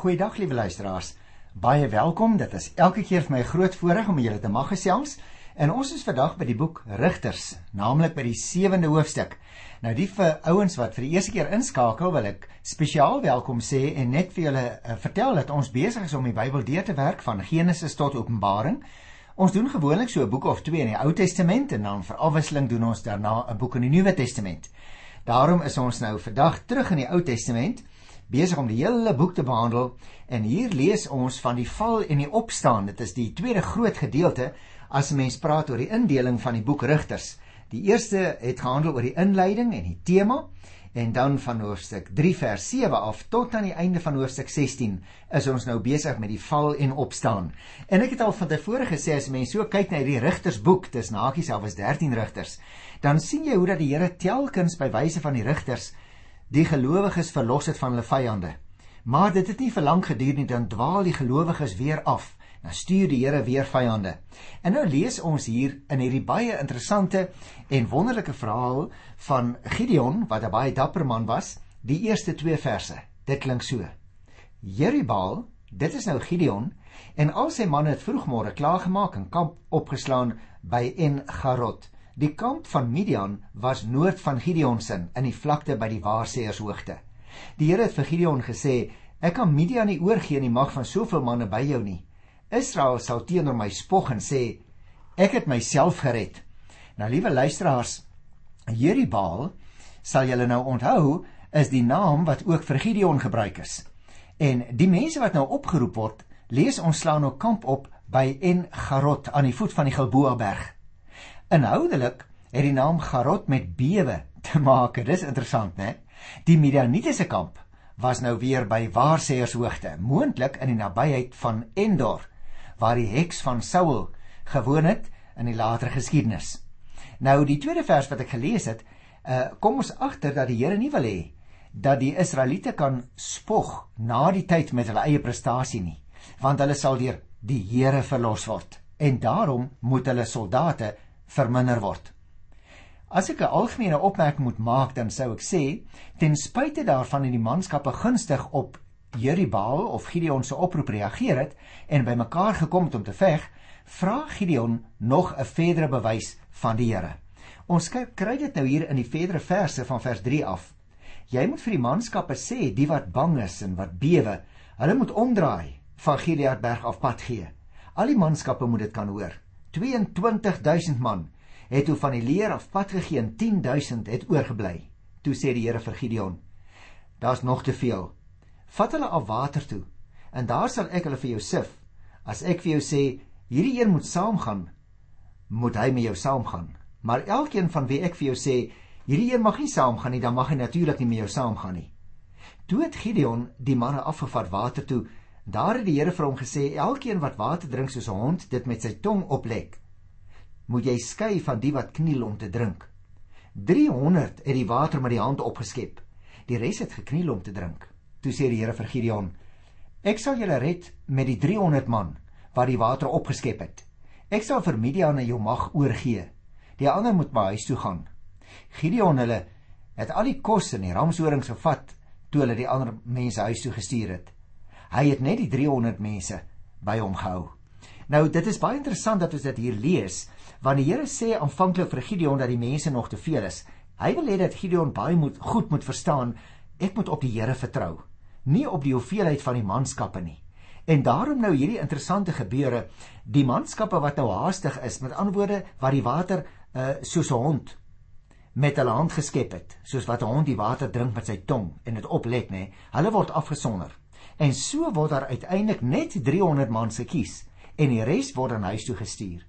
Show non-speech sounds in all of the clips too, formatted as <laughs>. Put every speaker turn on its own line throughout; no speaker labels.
Goeiedag liewe luisteraars. Baie welkom. Dit is elke keer vir my 'n groot voorreg om julle te mag gesels. En ons is vandag by die boek Rigters, naamlik by die 7de hoofstuk. Nou die vir ouens wat vir die eerste keer inskakel, wil ek spesiaal welkom sê en net vir julle uh, vertel dat ons besig is om die Bybel deur te werk van Genesis tot Openbaring. Ons doen gewoonlik so 'n boek of 2 in die Ou Testament en dan vir afwisseling doen ons daarna 'n boek in die Nuwe Testament. Daarom is ons nou vandag terug in die Ou Testament besig om die hele boek te behandel en hier lees ons van die val en die opstaan. Dit is die tweede groot gedeelte as 'n mens praat oor die indeling van die boek Rigters. Die eerste het gehandel oor die inleiding en die tema en dan van hoofstuk 3 vers 7 af tot aan die einde van hoofstuk 16 is ons nou besig met die val en opstaan. En ek het al van tevore gesê as mense so kyk na hierdie Rigtersboek, dis nakies al was 13 rigters, dan sien jy hoe dat die Here telkens by wyse van die rigters die gelowiges verlos het van hulle vyande. Maar dit het nie vir lank geduur nie, dan dwaal die gelowiges weer af. Dan stuur die Here weer vyande. En nou lees ons hier in hierdie baie interessante en wonderlike verhaal van Gideon wat 'n baie dapper man was, die eerste 2 verse. Dit klink so: Jerubal, dit is nou Gideon, en al sy manne het vroegmôre klaargemaak en kamp opgeslaan by En-Garot. Die kamp van Midian was noord van Gideonsin in die vlakte by die Waarseershoogte. Die Here het vir Gideon gesê: "Ek kan Midian nie oorgee in die mag van soveel manne by jou nie. Israel sal teenoor my spog en sê: Ek het myself gered." Nou liewe luisteraars, Jerubal sal julle nou onthou is die naam wat ook vir Gideon gebruik is. En die mense wat nou opgeroep word, lees ons slaan nou kamp op by En-Garot aan die voet van die Gilboa berg. Inhoudelik het die naam Garot met bewe te maak. Dis interessant, né? Die Midianitiese kamp was nou weer by Waarseershoogte, moontlik in die nabyheid van Endor, waar die heks van Saul gewoon het in die latere geskiedenis. Nou die tweede vers wat ek gelees het, uh, kom ons agter dat die Here nie wil hê dat die Israeliete kan spog na die tyd met hulle eie prestasie nie, want hulle sal deur die Here verlos word. En daarom moet hulle soldate verminder word. As ek 'n algemene opmerking moet maak, dan sou ek sê, ten spyte daarvan dat die manskappe gunstig op Jerubal of Gideon se oproep reageer het en bymekaar gekom het om te veg, vra Gideon nog 'n verdere bewys van die Here. Ons kry dit nou hier in die verdere verse van vers 3 af. Jy moet vir die manskappe sê, die wat bang is en wat bewe, hulle moet omdraai van Gileadberg af pad gee. Al die manskappe moet dit kan hoor. 22000 man het toe van die leer af pad gegee en 10000 het oorgebly. Toe sê die Here vir Gideon: Daar's nog te veel. Vat hulle af water toe en daar sal ek hulle vir jou sif. As ek vir jou sê hierdie een moet saamgaan, moet hy met jou saamgaan. Maar elkeen van wie ek vir jou sê hierdie een mag nie saamgaan nie, dan mag hy natuurlik nie met jou saamgaan nie. Toe het Gideon die manne afgevat water toe Daar het die Here vir hom gesê: "Elkeen wat water drink soos 'n hond dit met sy tong oplek, moet jy skei van die wat kniel om te drink." 300 het die water met die hand opgeskep. Die res het gekniel om te drink. Toe sê die Here vir Gideon: "Ek sal julle red met die 300 man wat die water opgeskep het. Ek sal vir Midian aan jou mag oorgee. Die ander moet by huis toe gaan." Gideon hulle het al die kos en die ramshorings gevat toe hulle die ander mense huis toe gestuur het. Hy het net die 300 mense by hom gehou. Nou dit is baie interessant dat ons dit hier lees, want die Here sê aanvanklik vir Gideon dat die mense nog te veel is. Hy wil hê dat Gideon baie moet goed moet verstaan, ek moet op die Here vertrou, nie op die hoeveelheid van die manskappe nie. En daarom nou hierdie interessante gebeure, die manskappe wat nou haastig is, met ander woorde wat die water uh soos 'n hond met hulle hand geskep het, soos wat 'n hond die water drink met sy tong en dit oplek nê, hulle word afgesonder. En so word daar uiteindelik net 300 man se kies en die res word aan huis toe gestuur.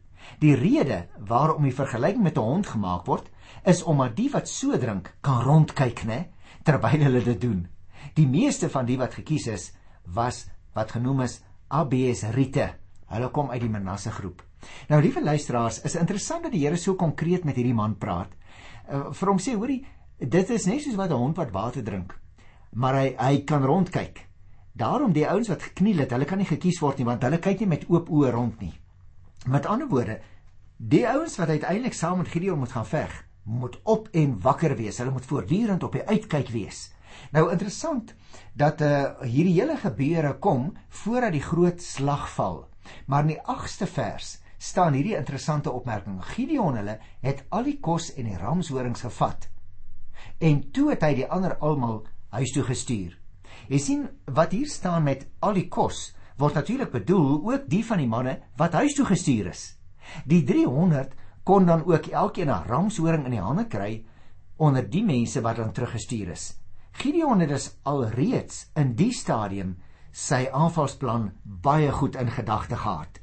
Die rede waarom die vergelyking met 'n hond gemaak word, is omdat die wat so drink kan rondkyk, né, terwyl hulle dit doen. Die meeste van die wat gekies is, was wat genoem is ABS Rite. Hulle kom uit die Manasse groep. Nou liewe luisteraars, is interessant dat die Here so konkreet met hierdie man praat. Uh, vir hom sê, hoorie, dit is net soos wat 'n hond wat water drink, maar hy hy kan rondkyk. Daarom die ouens wat gekniel het, hulle kan nie gekies word nie want hulle kyk nie met oop oë rond nie. Met ander woorde, die ouens wat uiteindelik saam met Gideon moet gaan veg, moet op en wakker wees. Hulle moet voortdurend op die uitkyk wees. Nou interessant dat uh hierdie hele gebeure kom voordat die groot slag val. Maar in die 8ste vers staan hierdie interessante opmerking. Gideon hulle het al die kos en die ramshorings gevat. En toe het hy die ander almal huis toe gestuur. Jy sien wat hier staan met al die kos word natuurlik bedoel ook die van die manne wat huis toe gestuur is. Die 300 kon dan ook elkeen 'n ramshoring in die hande kry onder die mense wat dan teruggestuur is. Gideon het dus alreeds in die stadium sy aanvalsplan baie goed in gedagte gehad.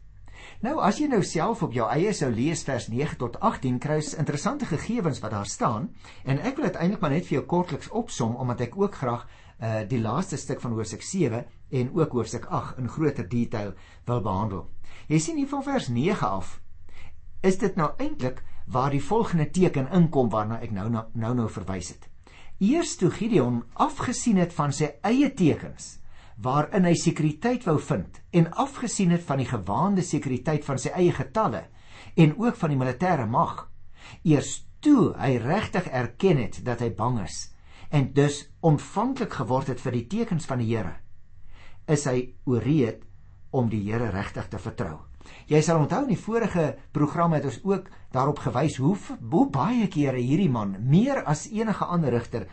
Nou as jy nou self op jou eie sou lees vers 9 tot 18 kry jy interessante gegevens wat daar staan en ek wil dit eintlik maar net vir jou kortliks opsom omdat ek ook graag uh, die laaste stuk van hoofstuk 7 en ook hoofstuk 8 in groter detail wil behandel. Jy sien hier van vers 9 af is dit nou eintlik waar die volgende teken inkom waarna ek nou nou nou, nou verwys het. Eers toe Gideon afgesien het van sy eie tekens waarin hy sekuriteit wou vind en afgesien het van die gewaande sekuriteit van sy eie getalle en ook van die militêre mag eers toe hy regtig erken het dat hy bang is en dus ontvanklik geword het vir die tekens van die Here is hy ooreed om die Here regtig te vertrou Jy sal onthou in die vorige program het ons ook daarop gewys hoe hoe baie kere hierdie man meer as enige ander rigter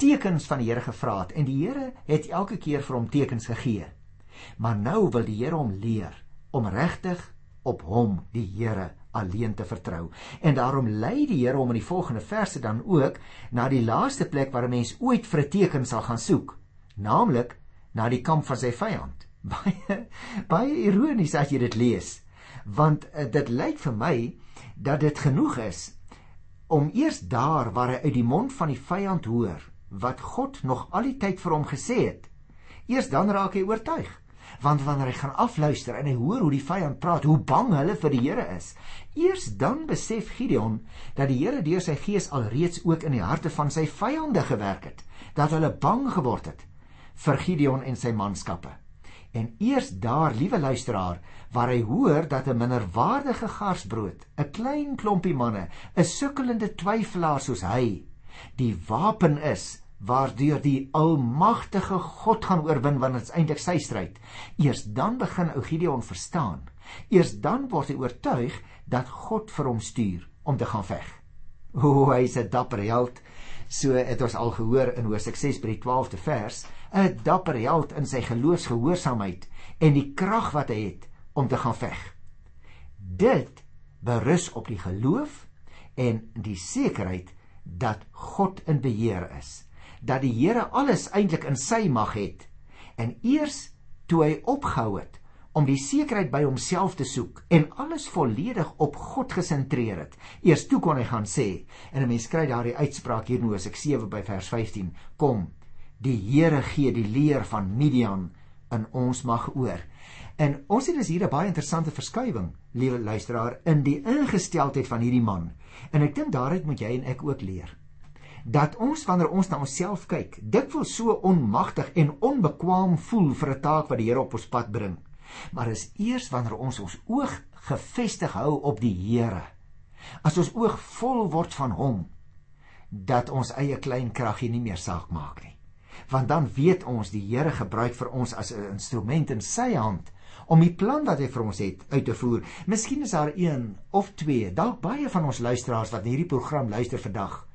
tekens van die Here gevra het en die Here het elke keer vir hom tekens gegee. Maar nou wil die Here hom leer om regtig op hom die Here alleen te vertrou. En daarom lei die Here hom in die volgende verse dan ook na die laaste plek waar 'n mens ooit vir 'n teken sal gaan soek, naamlik na die kamp van sy vyand <laughs> baie baie ironies as jy dit lees want uh, dit lyk vir my dat dit genoeg is om eers daar waar hy uit die mond van die vyand hoor wat God nog al die tyd vir hom gesê het eers dan raak hy oortuig want wanneer hy gaan afluister en hy hoor hoe die vyand praat hoe bang hulle vir die Here is eers dan besef Gideon dat die Here deur sy gees alreeds ook in die harte van sy vyande gewerk het dat hulle bang geword het vir Gideon en sy manskappe. En eers daar, liewe luisteraar, waar hy hoor dat 'n minderwaardige garsbrood, 'n klein klompie manne, 'n sukkelende twyfelaar soos hy, die wapen is waardeur die almagtige God gaan oorwin wanneer dit eintlik sy stryd. Eers dan begin Ogideon verstaan. Eers dan word hy oortuig dat God vir hom stuur om te gaan veg. O, hy is 'n dapper held. So het ons al gehoor in Hosea 6 by die 12de vers. 'n dapper held in sy geloofsgehoorsaamheid en die krag wat hy het om te gaan veg. Dit berus op die geloof en die sekerheid dat God in beheer is, dat die Here alles eintlik in sy mag het. En eers toe hy opgehou het om die sekerheid by homself te soek en alles volledig op God gesentreer het, eers toe kon hy gaan sê en 'n mens kry daardie uitspraak hier in Hosea 7 by vers 15: Kom, die Here gee die leer van Midian in ons mag oor. En ons sien dis hier 'n baie interessante verskywing, liewe luisteraar, in die ingesteldheid van hierdie man. En ek dink daaruit moet jy en ek ook leer dat ons wanneer ons na onsself kyk, dikwels so onmagtig en onbekwaam voel vir 'n taak wat die Here op ons pad bring. Maar is eers wanneer ons ons oog gefestig hou op die Here, as ons oog vol word van hom, dat ons eie klein krag nie meer saak maak nie want dan weet ons die Here gebruik vir ons as 'n instrument in sy hand om die plan wat hy vir ons het uit te voer. Miskien is daar een of twee, dalk baie van ons luisteraars wat hierdie program luister vandag,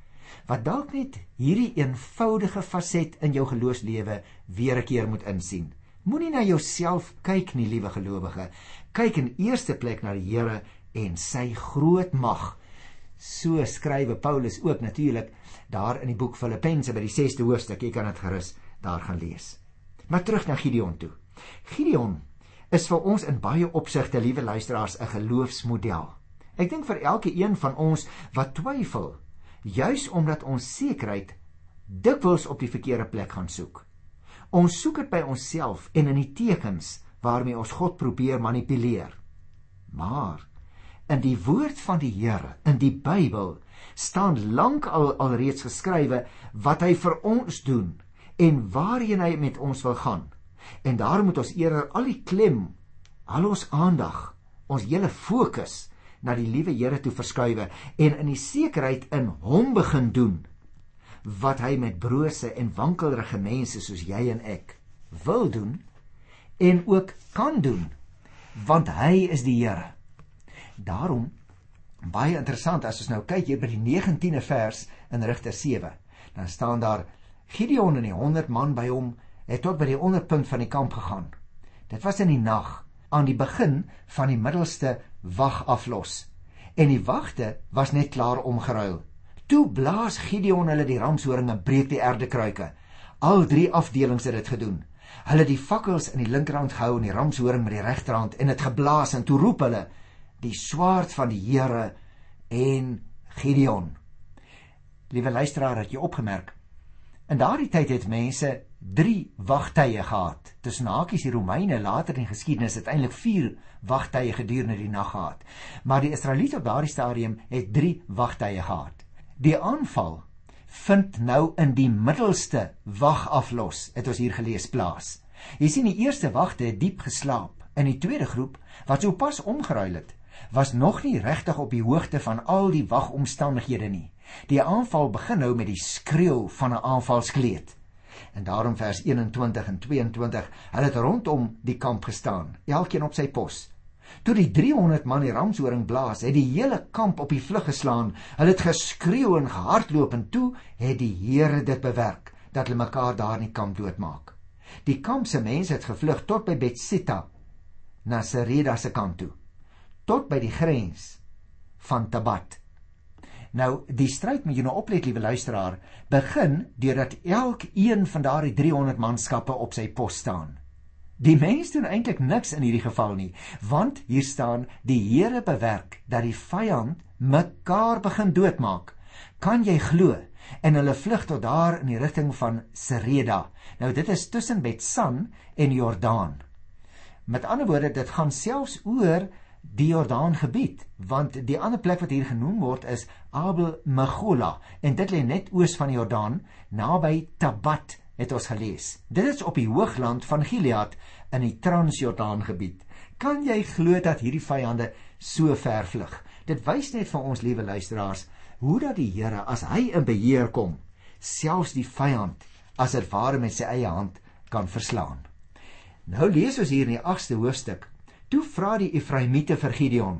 wat dalk net hierdie eenvoudige faset in jou geloofslewe weer 'n keer moet insien. Moenie na jouself kyk nie, liewe gelowige. Kyk in eerste plek na die Here en sy groot mag. So skrywe Paulus ook natuurlik daar in die boek Filippense by die 6ste hoofstuk. Jy kan dit gerus daar gaan lees. Maar terug na Gideon toe. Gideon is vir ons in baie opsigte, liewe luisteraars, 'n geloofsmodel. Ek dink vir elke een van ons wat twyfel, juis omdat ons sekerheid dikwels op die verkeerde plek gaan soek. Ons soek dit by onsself en in die tekens waarmee ons God probeer manipuleer. Maar in die woord van die Here, in die Bybel, staan lank al alreeds geskrywe wat hy vir ons doen en waarheen hy met ons wil gaan. En daarom moet ons eerder al die klem, al ons aandag, ons hele fokus na die liewe Here toe verskuiwe en in die sekerheid in hom begin doen wat hy met brose en wankelrige mense soos jy en ek wil doen en ook kan doen want hy is die Here. Daarom baie interessant as ons nou kyk hier by die 19de vers in Rigter 7. Dan staan daar Gideon en die 100 man by hom het tot by die onderpunt van die kamp gegaan. Dit was in die nag aan die begin van die middelste wag aflos. En die wagte was net klaar omgeruil. Toe blaas Gideon hulle die ramshoring en breek die erdekruike. Al drie afdelings het dit gedoen. Hulle het die fakkels in die linkerhand gehou en die ramshoring met die regterhand en dit geblaas en toe roep hulle die swaard van die Here en Gideon. Liewe luisteraar, het jy opgemerk? In daardie tyd het mense 3 wagtye gehad. Tussen hakies die Romeine later in geskiedenis het eintlik 4 wagtye gedurende die nag gehad. Maar die Israeliete op daardie stadium het 3 wagtye gehad. Die aanval vind nou in die middelste wag aflos, het ons hier gelees plaas. Jy sien die eerste wagte het diep geslaap. In die tweede groep wat sopas omgeruil het, was nog nie regtig op die hoogte van al die wagomstandighede nie. Die aanval begin nou met die skreeu van 'n aanvalskleed. En daarom vers 21 en 22, hulle het rondom die kamp gestaan, elkeen op sy pos. Toe die 300 man die ramshoring blaas, het die hele kamp op die vlug geslaan. Hulle het geskreeu en gehardloop en toe het die Here dit bewerk dat hulle mekaar daar in die kamp doodmaak. Die kamp se mense het gevlug tot by Betsita na Sereda se kant toe tot by die grens van Tabat. Nou, die stryd moet jy nou oplet, liewe luisteraar, begin deurdat elkeen van daardie 300 manskappe op sy pos staan. Die mense doen eintlik niks in hierdie geval nie, want hier staan die Here bewerk dat die vyand mekaar begin doodmaak. Kan jy glo? En hulle vlug tot daar in die rigting van Sereda. Nou dit is tussen Betsan en Jordaan. Met ander woorde, dit gaan selfs oor die Jordaan gebied want die ander plek wat hier genoem word is Abel Megola en dit lê net oos van die Jordaan naby Tabat het ons gelees. Dit is op die hoogland van Gilead in die Transjordaan gebied. Kan jy glo dat hierdie vyande so ver vlug? Dit wys net vir ons liewe luisteraars hoe dat die Here as hy in beheer kom selfs die vyand as dit ware met sy eie hand kan verslaan. Nou lees ons hier in die 8ste hoofstuk Toe vra die Efraimiete vir Gideon: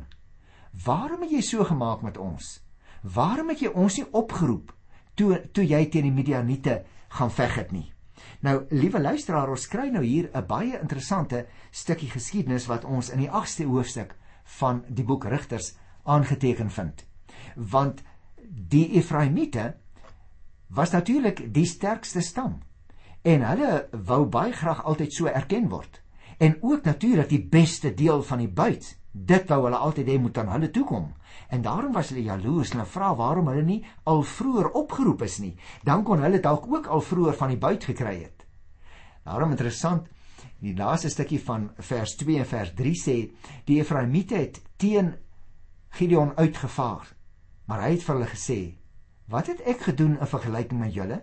"Waarom het jy so gemaak met ons? Waarom het jy ons nie opgeroep toe toe jy teen die Midianiete gaan veg het nie?" Nou, liewe luisteraar, ons kry nou hier 'n baie interessante stukkie geskiedenis wat ons in die 8ste hoofstuk van die boek Rigters aangeteken vind. Want die Efraimiete was natuurlik die sterkste stam en hulle wou baie graag altyd so erken word en ook natuurlik die beste deel van die buit. Dit wou hulle altyd hê moet aan hulle toe kom. En daarom was hulle jaloers en vra waarom hulle nie al vroeër opgeroep is nie. Dan kon hulle dalk ook al vroeër van die buit gekry het. Daarom interessant, die laaste stukkie van vers 2 en vers 3 sê die Efraimiete het teen Gideon uitgevaar. Maar hy het vir hulle gesê: "Wat het ek gedoen in vergelyking met julle?"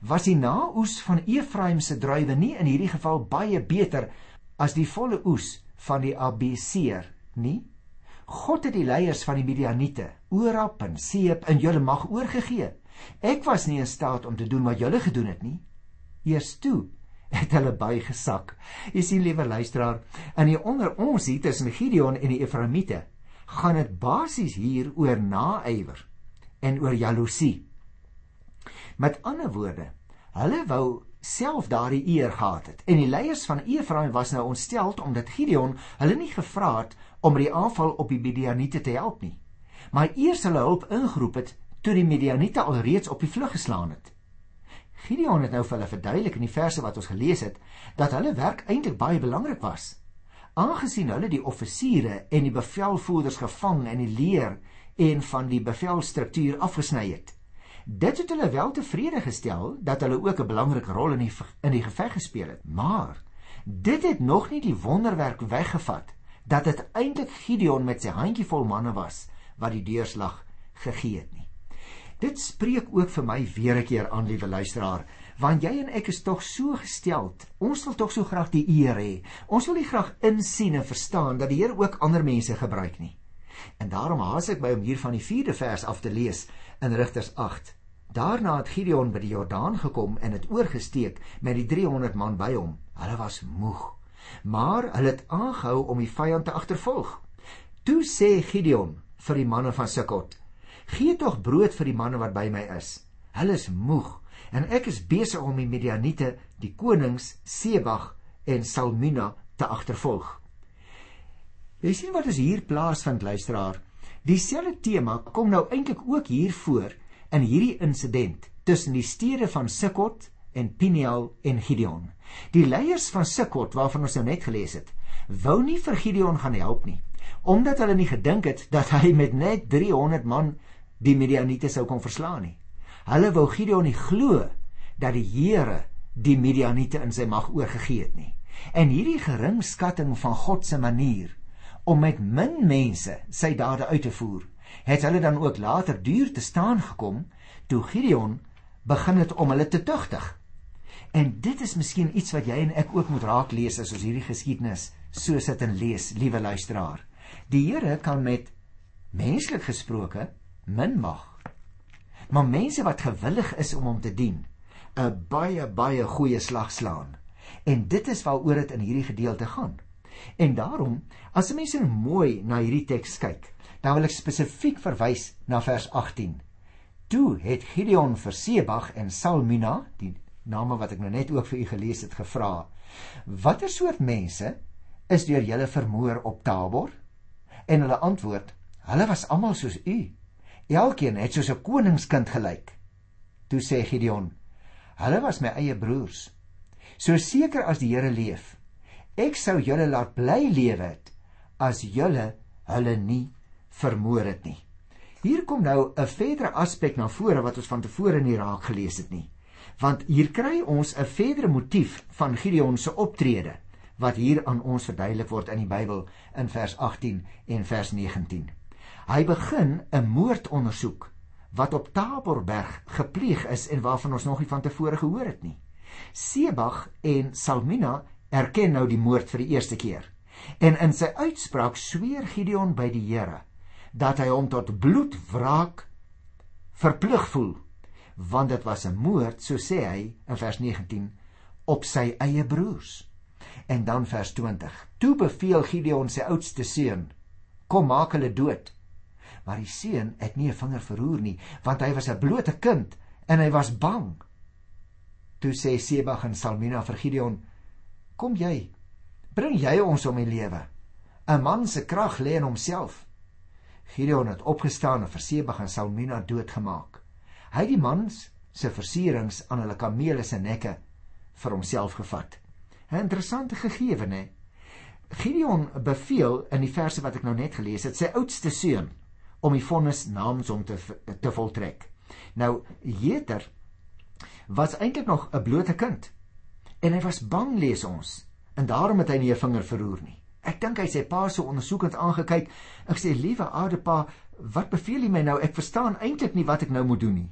Was die naoes van Efraim se druiwe nie in hierdie geval baie beter as die volle oes van die Abiseer nie? God het die leiers van die Midianiete, Orap en Seep in julle mag oorgegee. Ek was nie in staat om te doen wat julle gedoen het nie. Eers toe het hulle bygesak. Jy sien liewe luisteraar, in die onder ons hier tussen Gideon en die Efraimiete, gaan dit basies hier oor naaiwer en oor jaloesie. Met ander woorde, hulle wou self daardie eer gehad het. En die leiers van Efraim was nou ontsteld omdat Gideon hulle nie gevra het om die aanval op die Midianiete te help nie. Maar eers hulle hulp ingeroep het toe die Midianiete alreeds op die vlug geslaan het. Gideon het nou vir hulle verduidelik in die verse wat ons gelees het dat hulle werk eintlik baie belangrik was. Aangesien hulle die offisiere en die bevelvoerders gevang en die leer en van die bevelstruktuur afgesny het, Dit het hulle wel tevrede gestel dat hulle ook 'n belangrike rol in die in die geveg gespeel het. Maar dit het nog nie die wonderwerk weggevat dat dit eintlik Gideon met sy handjievol manne was wat die deurslag gegee het nie. Dit spreek ook vir my weer 'n keer aan, liewe luisteraar, want jy en ek is tog so gesteld. Ons wil tog so graag die eer hê. Ons wil nie graag insien en verstaan dat die Here ook ander mense gebruik nie. En daarom haas ek by om hier van die 4de vers af te lees in Rigters 8. Daarna het Gideon by die Jordaan gekom en het oorgesteek met die 300 man by hom. Hulle was moeg, maar hulle het aangehou om die vyand te agtervolg. Toe sê Gideon vir die manne van Sukkot: "Gee tog brood vir die manne wat by my is. Hulle is moeg en ek is besig om die Midianiete, die konings Sebag en Salmuna te agtervolg." Jy sien wat is hier plaasvind luisteraar? Dieselfde tema kom nou eintlik ook hier voor in hierdie insident tussen die stede van Sukkot en Peniel en Gideon. Die leiers van Sukkot waarvan ons nou net gelees het, wou nie vir Gideon gaan help nie omdat hulle nie gedink het dat hy met net 300 man die Midianiete sou kon verslaan nie. Hulle wou Gideon nie glo dat die Here die Midianiete in sy mag oorgegee het nie. En hierdie geringskatting van God se manier om met min mense sy dade uit te voer, het hulle dan ook later duur te staan gekom toe Gideon begin het om hulle te tugtig. En dit is miskien iets wat jy en ek ook moet raak lees as ons hierdie geskiedenis so sit en lees, liewe luisteraar. Die Here kan met menslik gesproke min mag. Maar mense wat gewillig is om hom te dien, 'n baie baie goeie slag slaan. En dit is waaroor dit in hierdie gedeelte gaan. En daarom, as mense nou mooi na hierdie teks kyk, dan wil ek spesifiek verwys na vers 18. Toe het Gideon vir Sebag en Salmina, die name wat ek nou net ook vir u gelees het, gevra: "Watter soort mense is deur julle vermoor op Tabor?" En hulle antwoord: "Hulle was almal soos u. Elkeen het soos 'n koningskind gelyk." Toe sê Gideon: "Hulle was my eie broers. So seker as die Here leef, ek sou julle laat bly lewe het as julle hulle nie vermoor het nie." Hier kom nou 'n verdere aspek na vore wat ons van tevore nie raak gelees het nie. Want hier kry ons 'n verdere motief van Gideon se optrede wat hier aan ons verduidelik word in die Bybel in vers 18 en vers 19. Hy begin 'n moordondersoek wat op Taborberg gepleeg is en waarvan ons nog nie van tevore gehoor het nie. Sebag en Salmina erken nou die moord vir die eerste keer. En in sy uitspraak sweer Gideon by die Here dat hy hom tot bloedwraak verplig voel want dit was 'n moord so sê hy in vers 19 op sy eie broers. En dan vers 20. Toe beveel Gideon sy oudste seun: "Kom maak hulle dood." Maar die seun het nie 'n vinger verroer nie, want hy was 'n blote kind en hy was bang. Toe sê Sebag en Salmina vir Gideon: "Kom jy, bring jy ons om die lewe. 'n Man se krag lê in homself." Gideon het opgestaan en vir Sebag en Salmina doodgemaak. Hy het die mans se versierings aan hulle kamele se nekke vir homself gevat. 'n Interessante gegewe, né? Gideon beveel in die verse wat ek nou net gelees het, sy oudste seun om die vonnis namens hom te te voltrek. Nou Jeter was eintlik nog 'n blote kind en hy was bang lees ons en daarom het hy nie 'n vinger verroer nie. Ek dink hy sê pa so ondersoekend aangekyk. Ek sê liewe oude pa, wat beveel jy my nou? Ek verstaan eintlik nie wat ek nou moet doen nie.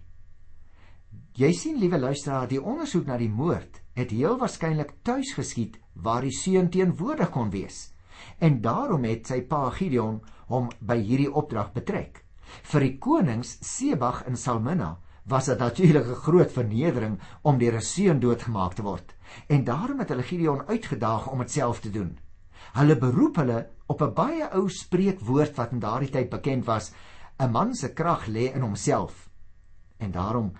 Jy sien liewe luisteraar, die ondersoek na die moord het heel waarskynlik tuis geskied waar die seun teenwoordig kon wees. En daarom het sy pa Gideon hom by hierdie opdrag betrek. Vir die konings Sebag en Salmina was dit natuurlik 'n groot vernedering om deur 'n seun doodgemaak te word. En daarom het hulle Gideon uitgedaag om dit self te doen. Hulle beroep hulle op 'n baie ou spreekwoord wat in daardie tyd bekend was: 'n man se krag lê in homself. En daarom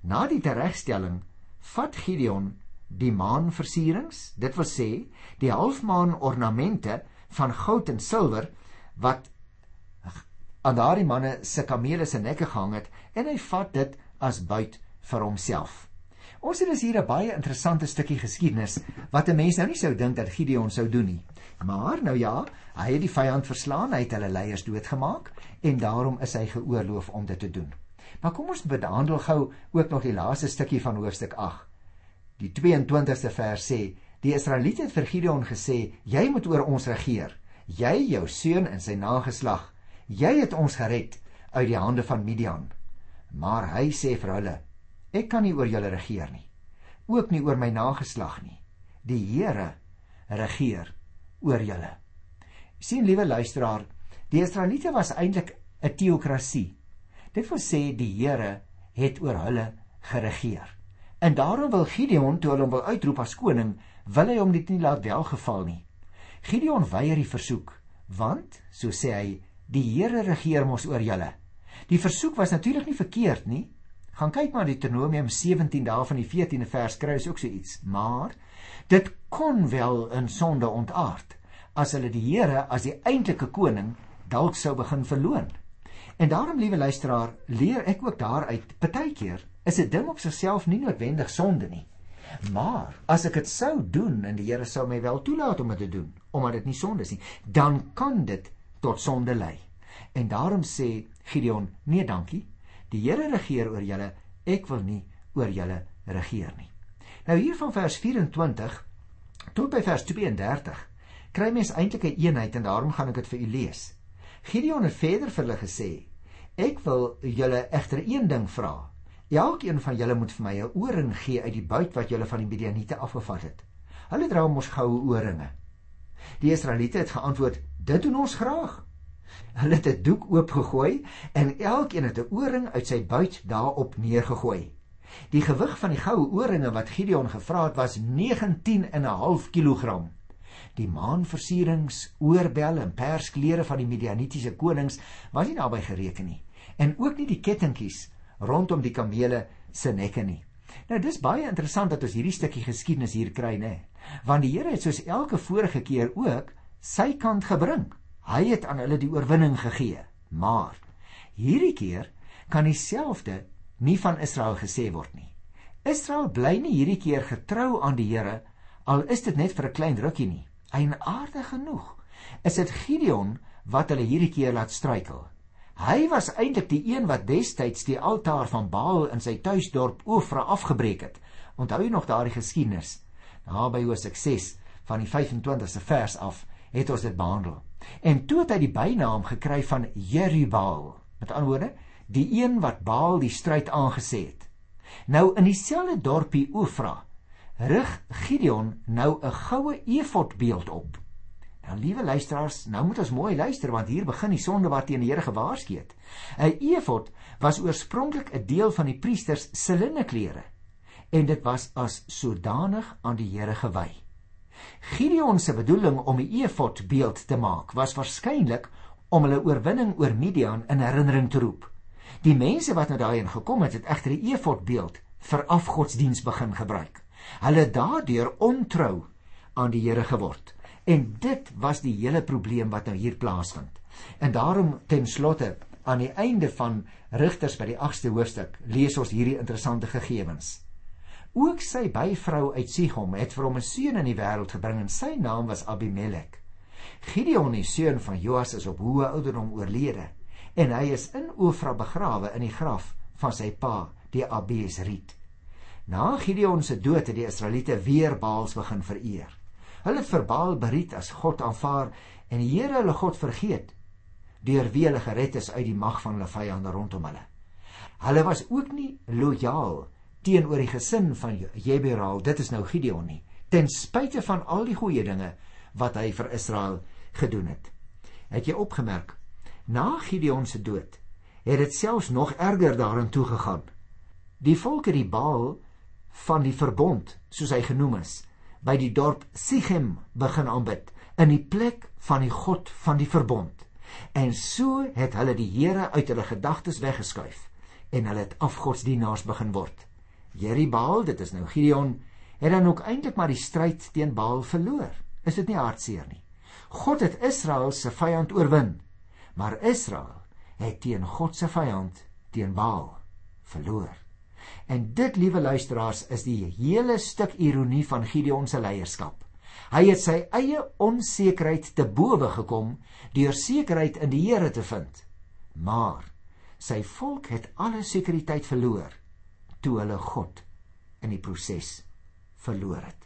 na die teregstelling vat Gideon die maanversierings, dit wil sê die halfmaan ornamente van goud en silwer wat aan daardie manne se kamele se nekke gehang het en hy vat dit as buit vir homself. Ons het dus hier 'n baie interessante stukkie geskiedenis wat 'n mens nou nie sou dink dat Gideon sou doen nie. Maar nou ja, hy het die vyand verslaan, hy het hulle leiers doodgemaak en daarom is hy geoorloof om dit te doen. Maar kom ons behandel gou ook nog die laaste stukkie van hoofstuk Die 22ste vers sê: Die Israeliete het vir Gideon gesê: "Jy moet oor ons regeer. Jy, jou seun en sy nageslag. Jy het ons gered uit die hande van Midian." Maar hy sê vir hulle: "Ek kan nie oor julle regeer nie. Ook nie oor my nageslag nie. Die Here regeer oor julle." sien liewe luisteraar, die Israeliete was eintlik 'n teokrasie. Dit wil sê die Here het oor hulle geregeer. En daarom wil Gideon toe hulle hom wil uitroep as koning, wil hy hom dit nie laat welgeval nie. Gideon weier die versoek, want so sê hy, die Here regeer mos oor julle. Die versoek was natuurlik nie verkeerd nie. Gaan kyk maar Deuteronomium 17 daar van die 14de vers kry is ook so iets, maar dit kon wel in sonde ontaard as hulle die Here as die eintlike koning dalk sou begin verloon. En daarom, liewe luisteraar, leer ek ook daaruit, partykeer is 'n ding op sigself nie noodwendig sonde nie. Maar as ek dit sou doen en die Here sou my wel toelaat om dit te doen, omdat dit nie sonde is nie, dan kan dit tot sonde lei. En daarom sê Gideon: "Nee, dankie. Die Here regeer oor julle. Ek wil nie oor julle regeer nie." Nou hier van vers 24 tot by vers 32 kry mens eintlik 'n eenheid en daarom gaan ek dit vir u lees. Gideon het verder vir hulle gesê: "Ek wil julle egter een ding vra. Elkeen van julle moet vir my 'n ooring gee uit die buit wat julle van die Midianiete afgevat het. Hulle dra mos goue ooringe." Die Israeliete het geantwoord: "Dit doen ons graag." Hulle het 'n doek oopgegooi en elkeen het 'n ooring uit sy buit daarop neergegooi. Die gewig van die goue ooringe wat Gideon gevra het was 19 en 'n half kilogram. Die maanversierings, oorbelle en persklere van die Midianitiese konings was nie daarbey gereken nie en ook nie die kettingkies rondom die kamele se nekke nie. Nou dis baie interessant dat ons hierdie stukkie geskiedenis hier kry, nê? Want die Here het soos elke vorige keer ook sy kant gebring. Hy het aan hulle die oorwinning gegee. Maar hierdie keer kan dieselfde nie van Israel gesê word nie. Israel bly nie hierdie keer getrou aan die Here al is dit net vir 'n klein rukkie nie. Eienaardig genoeg is dit Gideon wat hulle hierdie keer laat struikel. Hy was eintlik die een wat destyds die altaar van Baal in sy tuisdorp Ofra afgebreek het. Onthou jy nog daardie geskiedenis? Daar by Hosea 6 van die 25ste vers af het ons dit behandel. En toe het hy die bynaam gekry van Jerubbaal. Met ander woorde, die een wat Baal die stryd aangesê het. Nou in dieselfde dorpie Ofra rig Gideon nou 'n goue efodbeeld op. Nou liewe luisteraars, nou moet ons mooi luister want hier begin die sonde wat teen die Here gewaarsku het. 'n Efod was oorspronklik 'n deel van die priesters se linneklere en dit was as sodanig aan die Here gewy. Gideon se bedoeling om 'n efod beeld te maak was waarskynlik om hulle oorwinning oor Midian in herinnering te roep. Die mense wat nou daarin gekom het, het egter die efod beeld vir afgodsdiens begin gebruik. Hulle daardeur ontrou aan die Here geword. En dit was die hele probleem wat nou hier plaasvind. En daarom ten slotte aan die einde van Rigters by die 8ste hoofstuk lees ons hierdie interessante gegevens. Ook sy byvrou uit Sigom het vir hom 'n seun in die wêreld gebring en sy naam was Abimelek. Gideon, die seun van Joas, is op hoë ouderdom oorlede en hy is in Ofra begrawe in die graf van sy pa, die Abiesriet. Na Gideon se dood het die Israeliete weer Baals begin vereer. Hulle het verbaal beriet as God aanvaar en die Here hulle God vergeet deur wie hulle gered is uit die mag van hulle vyande rondom hulle. Hulle was ook nie lojaal teenoor die gesin van Jeberal, dit is nou Gideon nie, ten spyte van al die goeie dinge wat hy vir Israel gedoen het. Het jy opgemerk? Na Gideon se dood het dit selfs nog erger daarin toe gegaan. Die volke die Baal van die verbond, soos hy genoem is, by die dorp Sichem begin aanbid in die plek van die God van die verbond. En so het hulle die Here uit hulle gedagtes weggeskuif en hulle het afgodsdienaars begin word. Jeribaal, dit is nou Gideon, het dan ook eintlik maar die stryd teen Baal verloor. Is dit nie hartseer nie? God het Israel se vyand oorwin, maar Israel het teen God se vyand, teen Baal, verloor. En dit, liewe luisteraars, is die hele stuk ironie van Gideon se leierskap. Hy het sy eie onsekerheid te bowe gekom deur sekerheid in die Here te vind. Maar sy volk het alle sekuriteit verloor toe hulle God in die proses verloor het.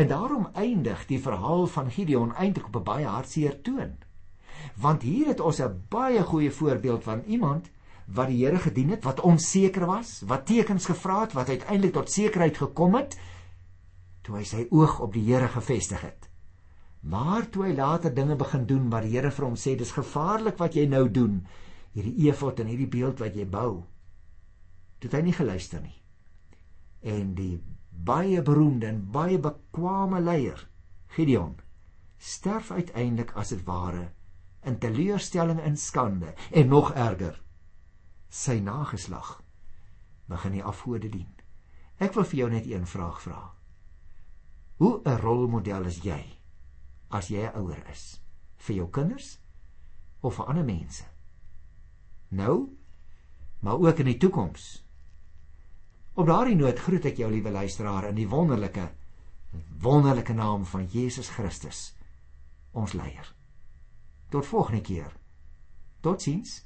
En daarom eindig die verhaal van Gideon eintlik op 'n baie hartseer toon. Want hier het ons 'n baie goeie voorbeeld van iemand wat die Here gedien het, wat onseker was, wat tekens gevra het, wat uiteindelik tot sekerheid gekom het toe hy sy oog op die Here gefestig het. Maar toe hy later dinge begin doen wat die Here vir hom sê, dis gevaarlik wat jy nou doen, hierdie efod en hierdie beeld wat jy bou.
Het hy nie geluister nie. En die baie beroemde en baie bekwame leier, Gideon, sterf uiteindelik as dit ware in teleurstelling en skande en nog erger. Sy nageslag begin die afgode dien. Ek wil vir jou net een vraag vra. Hoe 'n rolmodel is jy as jy 'n ouer is vir jou kinders of vir ander mense? Nou, maar ook in die toekoms. Op daardie noot groet ek jou liewe luisteraar in die wonderlike wonderlike naam van Jesus Christus, ons leier. Tot volgende keer. Totsiens.